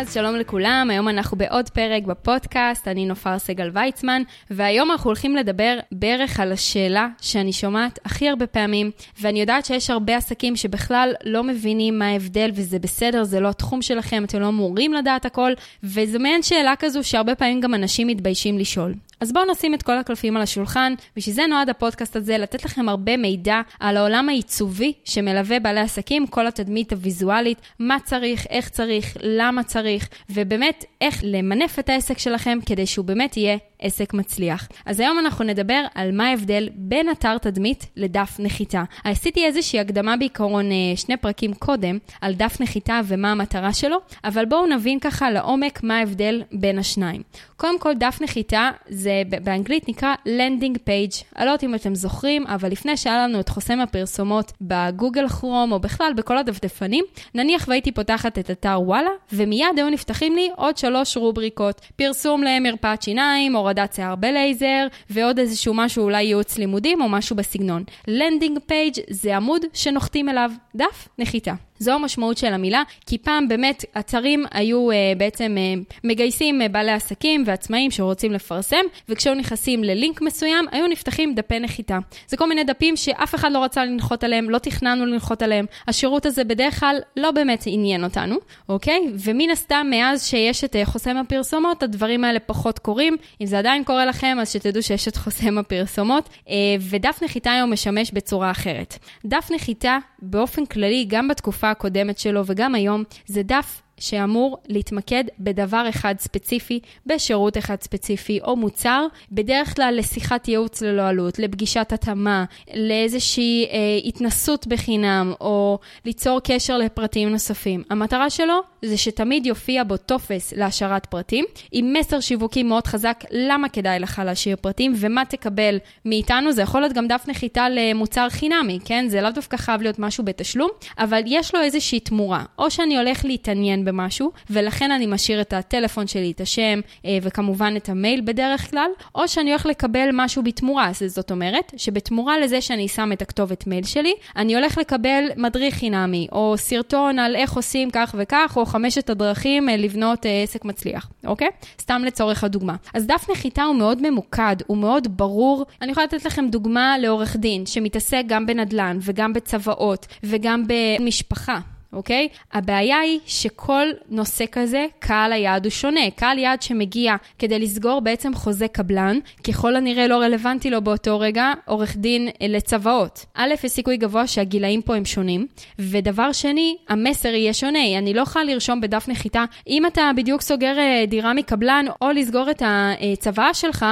אז שלום לכולם, היום אנחנו בעוד פרק בפודקאסט, אני נופר סגל ויצמן, והיום אנחנו הולכים לדבר בערך על השאלה שאני שומעת הכי הרבה פעמים, ואני יודעת שיש הרבה עסקים שבכלל לא מבינים מה ההבדל, וזה בסדר, זה לא התחום שלכם, אתם לא אמורים לדעת הכל, וזו מעין שאלה כזו שהרבה פעמים גם אנשים מתביישים לשאול. אז בואו נשים את כל הקלפים על השולחן, בשביל זה נועד הפודקאסט הזה, לתת לכם הרבה מידע על העולם העיצובי שמלווה בעלי עסקים, כל התדמית הוויזואלית, מה צריך, איך צריך, למה צריך, ובאמת איך למנף את העסק שלכם כדי שהוא באמת יהיה עסק מצליח. אז היום אנחנו נדבר על מה ההבדל בין אתר תדמית לדף נחיתה. עשיתי איזושהי הקדמה בעיקרון אה, שני פרקים קודם על דף נחיתה ומה המטרה שלו, אבל בואו נבין ככה לעומק מה ההבדל בין השניים. קודם כל, דף נחיתה זה באנגלית נקרא Landing Page. אני לא יודעת אם אתם זוכרים, אבל לפני שהיה לנו את חוסם הפרסומות בגוגל כרום, או בכלל בכל הדפדפנים, נניח והייתי פותחת את אתר וואלה, ומיד היו נפתחים לי עוד שלוש רובריקות. פרסום למרפאת שיניים, הורדת שיער בלייזר, ועוד איזשהו משהו, אולי ייעוץ לימודים או משהו בסגנון. Landing Page זה עמוד שנוחתים אליו, דף נחיתה. זו המשמעות של המילה, כי פעם באמת אתרים היו uh, בעצם uh, מגייסים uh, בעלי עסקים ועצמאים שרוצים לפרסם, וכשהיו נכנסים ללינק מסוים, היו נפתחים דפי נחיתה. זה כל מיני דפים שאף אחד לא רצה לנחות עליהם, לא תכננו לנחות עליהם. השירות הזה בדרך כלל לא באמת עניין אותנו, אוקיי? ומן הסתם, מאז שיש את uh, חוסם הפרסומות, הדברים האלה פחות קורים. אם זה עדיין קורה לכם, אז שתדעו שיש את חוסם הפרסומות. Uh, ודף נחיתה היום משמש בצורה אחרת. דף נחיתה, באופן כללי, גם בתקופה הקודמת שלו וגם היום, זה דף שאמור להתמקד בדבר אחד ספציפי, בשירות אחד ספציפי או מוצר, בדרך כלל לשיחת ייעוץ ללא עלות, לפגישת התאמה, לאיזושהי אה, התנסות בחינם, או ליצור קשר לפרטים נוספים. המטרה שלו זה שתמיד יופיע בו טופס להשארת פרטים, עם מסר שיווקי מאוד חזק למה כדאי לך להשאיר פרטים ומה תקבל מאיתנו. זה יכול להיות גם דף נחיתה למוצר חינמי, כן? זה לאו דווקא חייב להיות משהו בתשלום, אבל יש לו איזושהי תמורה. או שאני הולך להתעניין במשהו, ולכן אני משאיר את הטלפון שלי, את השם, אה, וכמובן את המייל בדרך כלל, או שאני הולך לקבל משהו בתמורה. זאת אומרת, שבתמורה לזה שאני שם את הכתובת מייל שלי, אני הולך לקבל מדריך חינמי, או סרטון על איך עושים כך וכך, או חמשת הדרכים אה, לבנות אה, עסק מצליח, אוקיי? סתם לצורך הדוגמה. אז דף נחיתה הוא מאוד ממוקד, הוא מאוד ברור. אני יכולה לתת לכם דוגמה לעורך דין שמתעסק גם בנדל"ן וגם בצוואות וגם במשפחה. אוקיי? הבעיה היא שכל נושא כזה, קהל היעד הוא שונה. קהל יעד שמגיע כדי לסגור בעצם חוזה קבלן, ככל הנראה לא רלוונטי לו באותו רגע עורך דין לצוואות. א', יש סיכוי גבוה שהגילאים פה הם שונים, ודבר שני, המסר יהיה שונה. אני לא יכולה לרשום בדף נחיתה, אם אתה בדיוק סוגר אה, דירה מקבלן, או לסגור את הצוואה שלך,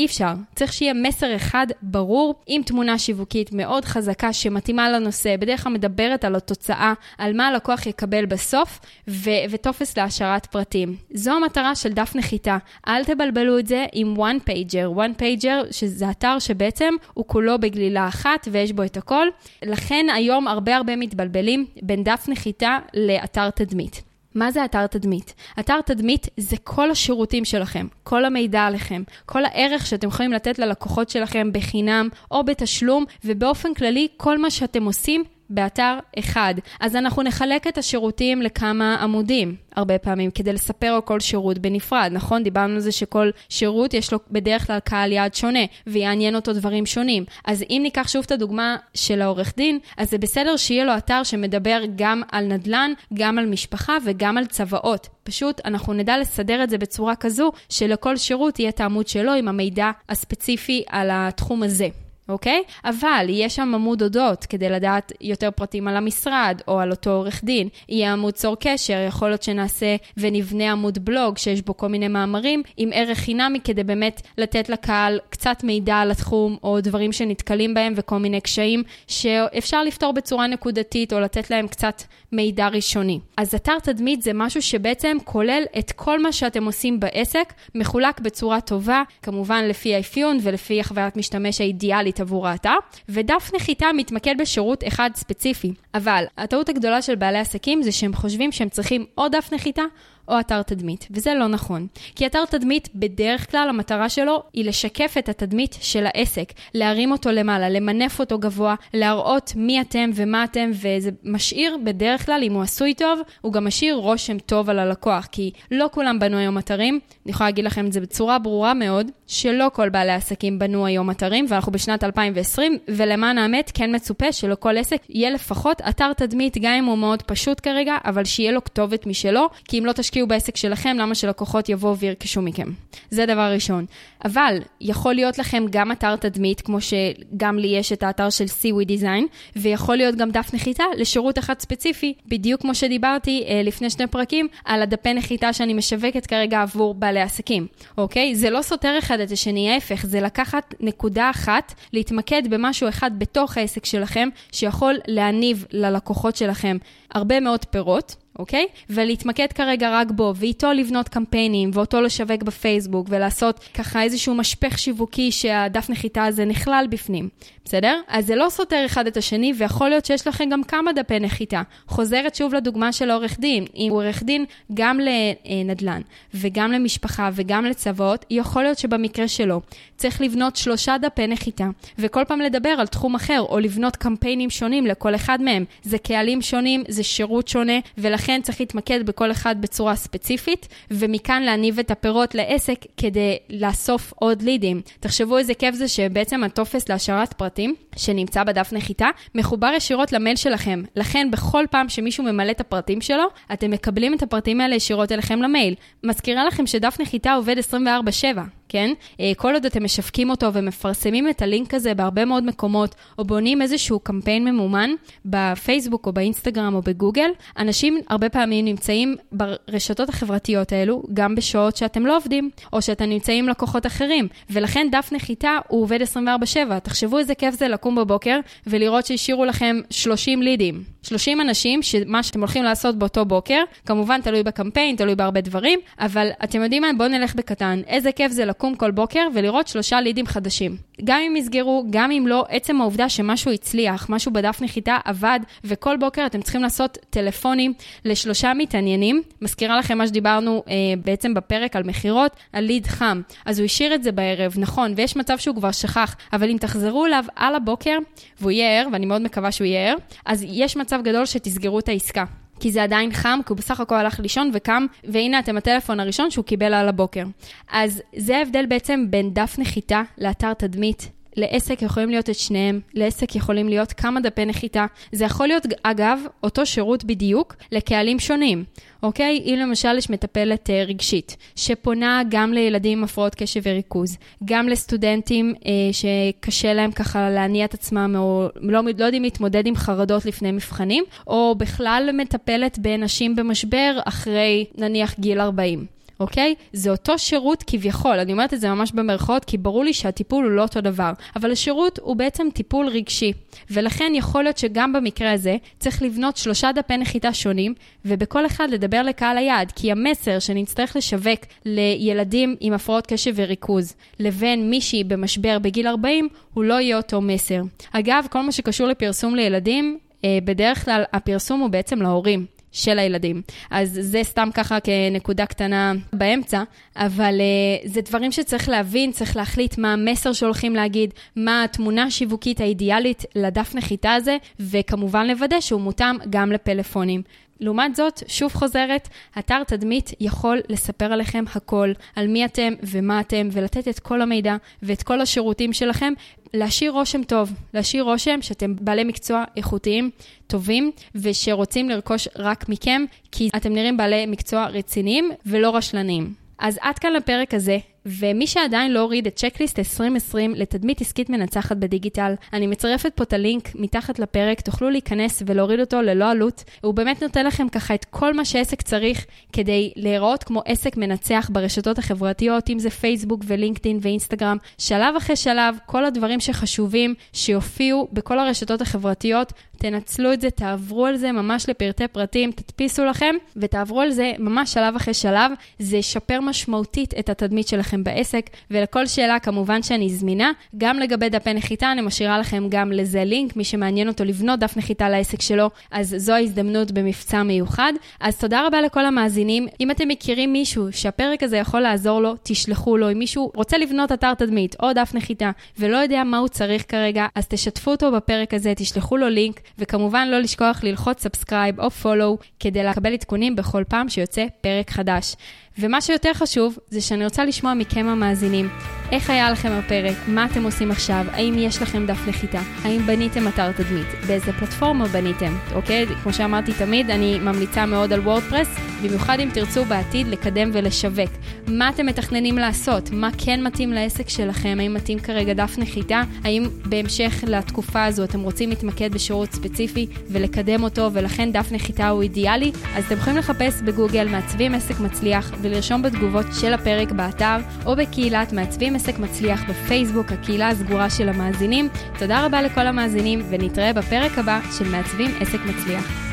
אי אפשר. צריך שיהיה מסר אחד ברור, עם תמונה שיווקית מאוד חזקה שמתאימה לנושא, בדרך כלל מדברת על התוצאה, על מה הלקוח יקבל בסוף, ו- וטופס להשארת פרטים. זו המטרה של דף נחיתה. אל תבלבלו את זה עם one pager. one pager, שזה אתר שבעצם הוא כולו בגלילה אחת ויש בו את הכל. לכן היום הרבה הרבה מתבלבלים בין דף נחיתה לאתר תדמית. מה זה אתר תדמית? אתר תדמית זה כל השירותים שלכם, כל המידע עליכם, כל הערך שאתם יכולים לתת ללקוחות שלכם בחינם או בתשלום, ובאופן כללי כל מה שאתם עושים באתר אחד. אז אנחנו נחלק את השירותים לכמה עמודים, הרבה פעמים, כדי לספר על כל שירות בנפרד, נכון? דיברנו על זה שכל שירות יש לו בדרך כלל קהל יעד שונה, ויעניין אותו דברים שונים. אז אם ניקח שוב את הדוגמה של העורך דין, אז זה בסדר שיהיה לו אתר שמדבר גם על נדל"ן, גם על משפחה וגם על צוואות. פשוט אנחנו נדע לסדר את זה בצורה כזו, שלכל שירות יהיה את העמוד שלו עם המידע הספציפי על התחום הזה. אוקיי? אבל יהיה שם עמוד אודות כדי לדעת יותר פרטים על המשרד או על אותו עורך דין. יהיה עמוד צור קשר, יכול להיות שנעשה ונבנה עמוד בלוג שיש בו כל מיני מאמרים עם ערך חינמי כדי באמת לתת לקהל קצת מידע על התחום או דברים שנתקלים בהם וכל מיני קשיים שאפשר לפתור בצורה נקודתית או לתת להם קצת מידע ראשוני. אז אתר תדמית זה משהו שבעצם כולל את כל מה שאתם עושים בעסק, מחולק בצורה טובה, כמובן לפי האפיון ולפי החוויית משתמש האידיאלית עבור האתר, ודף נחיתה מתמקד בשירות אחד ספציפי. אבל הטעות הגדולה של בעלי עסקים זה שהם חושבים שהם צריכים או דף נחיתה או אתר תדמית, וזה לא נכון. כי אתר תדמית, בדרך כלל המטרה שלו היא לשקף את התדמית של העסק, להרים אותו למעלה, למנף אותו גבוה, להראות מי אתם ומה אתם, וזה משאיר בדרך כלל, אם הוא עשוי טוב, הוא גם משאיר רושם טוב על הלקוח, כי לא כולם בנו היום אתרים, אני יכולה להגיד לכם את זה בצורה ברורה מאוד, שלא כל בעלי העסקים בנו היום אתרים, ואנחנו בשנת 2020, ולמען האמת, כן מצופה שלכל עסק יהיה לפחות אתר תדמית, גם אם הוא מאוד פשוט כרגע, אבל שיהיה לו כתובת משלו, כי אם לא תשקיעו בעסק שלכם, למה שלקוחות יבואו וירכשו מכם? זה דבר ראשון. אבל יכול להיות לכם גם אתר תדמית, כמו שגם לי יש את האתר של Seaweed Design, ויכול להיות גם דף נחיתה לשירות אחד ספציפי, בדיוק כמו שדיברתי אה, לפני שני פרקים, על הדפי נחיתה שאני משווקת כרגע עבור בעלי עסקים, אוקיי? זה לא סותר אחד את השני, ההפך, זה לקחת נקודה אחת, להתמקד במשהו אחד בתוך העסק שלכם, שיכול להניב ללקוחות שלכם הרבה מאוד פירות. אוקיי? ולהתמקד כרגע רק בו, ואיתו לבנות קמפיינים, ואותו לשווק בפייסבוק, ולעשות ככה איזשהו משפך שיווקי שהדף נחיתה הזה נכלל בפנים, בסדר? אז זה לא סותר אחד את השני, ויכול להיות שיש לכם גם כמה דפי נחיתה. חוזרת שוב לדוגמה של העורך דין. אם הוא עורך דין גם לנדל"ן, וגם למשפחה, וגם לצוואות, יכול להיות שבמקרה שלו צריך לבנות שלושה דפי נחיתה, וכל פעם לדבר על תחום אחר, או לבנות קמפיינים שונים לכל אחד מהם. זה קהלים שונים, זה שירות שונה, ולכן... לכן צריך להתמקד בכל אחד בצורה ספציפית, ומכאן להניב את הפירות לעסק כדי לאסוף עוד לידים. תחשבו איזה כיף זה שבעצם הטופס להשארת פרטים, שנמצא בדף נחיתה, מחובר ישירות למייל שלכם. לכן בכל פעם שמישהו ממלא את הפרטים שלו, אתם מקבלים את הפרטים האלה ישירות אליכם למייל. מזכירה לכם שדף נחיתה עובד 24/7. כן? אה, כל עוד אתם משווקים אותו ומפרסמים את הלינק הזה בהרבה מאוד מקומות, או בונים איזשהו קמפיין ממומן בפייסבוק או באינסטגרם או בגוגל, אנשים הרבה פעמים נמצאים ברשתות החברתיות האלו, גם בשעות שאתם לא עובדים, או שאתם נמצאים לקוחות אחרים, ולכן דף נחיתה הוא עובד 24/7. תחשבו איזה כיף זה לקום בבוקר ולראות שהשאירו לכם 30 לידים. 30 אנשים, שמה שאתם הולכים לעשות באותו בוקר, כמובן תלוי בקמפיין, תלוי בהרבה דברים, אבל אתם יודעים מה? בואו נלך בקטן. איזה כיף זה לקום כל בוקר ולראות שלושה לידים חדשים. גם אם יסגרו, גם אם לא, עצם העובדה שמשהו הצליח, משהו בדף נחיתה עבד, וכל בוקר אתם צריכים לעשות טלפונים לשלושה מתעניינים. מזכירה לכם מה שדיברנו אה, בעצם בפרק על מכירות, על ליד חם. אז הוא השאיר את זה בערב, נכון, ויש מצב שהוא כבר שכח, אבל אם תחזרו אליו על הבוקר, והוא יהיה ער, ואני מאוד מקווה שהוא יהיה ער, אז יש מצב גדול שתסגרו את העסקה. כי זה עדיין חם, כי הוא בסך הכל הלך לישון וקם, והנה אתם הטלפון הראשון שהוא קיבל על הבוקר. אז זה ההבדל בעצם בין דף נחיתה לאתר תדמית. לעסק יכולים להיות את שניהם, לעסק יכולים להיות כמה דפי נחיתה. זה יכול להיות, אגב, אותו שירות בדיוק לקהלים שונים, אוקיי? אם למשל יש מטפלת אה, רגשית, שפונה גם לילדים עם הפרעות קשב וריכוז, גם לסטודנטים אה, שקשה להם ככה להניע את עצמם, או לא, לא יודעים להתמודד עם חרדות לפני מבחנים, או בכלל מטפלת בנשים במשבר אחרי נניח גיל 40. אוקיי? זה אותו שירות כביכול, אני אומרת את זה ממש במרכאות, כי ברור לי שהטיפול הוא לא אותו דבר, אבל השירות הוא בעצם טיפול רגשי, ולכן יכול להיות שגם במקרה הזה צריך לבנות שלושה דפי נחיתה שונים, ובכל אחד לדבר לקהל היעד, כי המסר שנצטרך לשווק לילדים עם הפרעות קשב וריכוז, לבין מישהי במשבר בגיל 40, הוא לא יהיה אותו מסר. אגב, כל מה שקשור לפרסום לילדים, אה, בדרך כלל הפרסום הוא בעצם להורים. של הילדים. אז זה סתם ככה כנקודה קטנה באמצע, אבל uh, זה דברים שצריך להבין, צריך להחליט מה המסר שהולכים להגיד, מה התמונה השיווקית האידיאלית לדף נחיתה הזה, וכמובן לוודא שהוא מותאם גם לפלאפונים. לעומת זאת, שוב חוזרת, אתר תדמית יכול לספר עליכם הכל, על מי אתם ומה אתם, ולתת את כל המידע ואת כל השירותים שלכם, להשאיר רושם טוב, להשאיר רושם שאתם בעלי מקצוע איכותיים, טובים, ושרוצים לרכוש רק מכם, כי אתם נראים בעלי מקצוע רציניים ולא רשלניים. אז עד כאן לפרק הזה. ומי שעדיין לא הוריד את צ'קליסט 2020 לתדמית עסקית מנצחת בדיגיטל, אני מצרפת פה את הלינק מתחת לפרק, תוכלו להיכנס ולהוריד אותו ללא עלות. הוא באמת נותן לכם ככה את כל מה שעסק צריך כדי להיראות כמו עסק מנצח ברשתות החברתיות, אם זה פייסבוק ולינקדאין ואינסטגרם, שלב אחרי שלב, כל הדברים שחשובים שיופיעו בכל הרשתות החברתיות, תנצלו את זה, תעברו על זה ממש לפרטי פרטים, תדפיסו לכם ותעברו על זה ממש שלב אחרי שלב. זה ישפר משמעותית את התדמית שלכם בעסק, ולכל שאלה כמובן שאני זמינה. גם לגבי דפי נחיתה, אני משאירה לכם גם לזה לינק, מי שמעניין אותו לבנות דף נחיתה לעסק שלו, אז זו ההזדמנות במבצע מיוחד. אז תודה רבה לכל המאזינים. אם אתם מכירים מישהו שהפרק הזה יכול לעזור לו, תשלחו לו. אם מישהו רוצה לבנות אתר תדמית או דף נחיתה ולא יודע מה הוא צריך כרגע, אז תשתפו אותו בפרק הזה, תשלחו לו לינק, וכמובן לא לשכוח ללחוץ subscribe או follow כדי לקבל עדכונים בכל פעם שיוצא פרק חדש. ומה שיותר חשוב, זה שאני רוצה לשמוע מכם המאזינים. איך היה לכם הפרק? מה אתם עושים עכשיו? האם יש לכם דף נחיתה? האם בניתם אתר תדמית? באיזה פלטפורמה בניתם? אוקיי? כמו שאמרתי תמיד, אני ממליצה מאוד על וורדפרס, במיוחד אם תרצו בעתיד לקדם ולשווק. מה אתם מתכננים לעשות? מה כן מתאים לעסק שלכם? האם מתאים כרגע דף נחיתה? האם בהמשך לתקופה הזו אתם רוצים להתמקד בשירות ספציפי ולקדם אותו, ולכן דף נחיתה הוא אידיאלי? אז אתם יכולים לחפש בגוגל מעצבים עסק מצליח ולרשום בתגובות של הפרק באתר או בקהילת מעצבים עסק מצליח בפייסבוק, הקהילה הסגורה של המאזינים. תודה רבה לכל המאזינים ונתראה בפרק הבא של מעצבים עסק מצליח.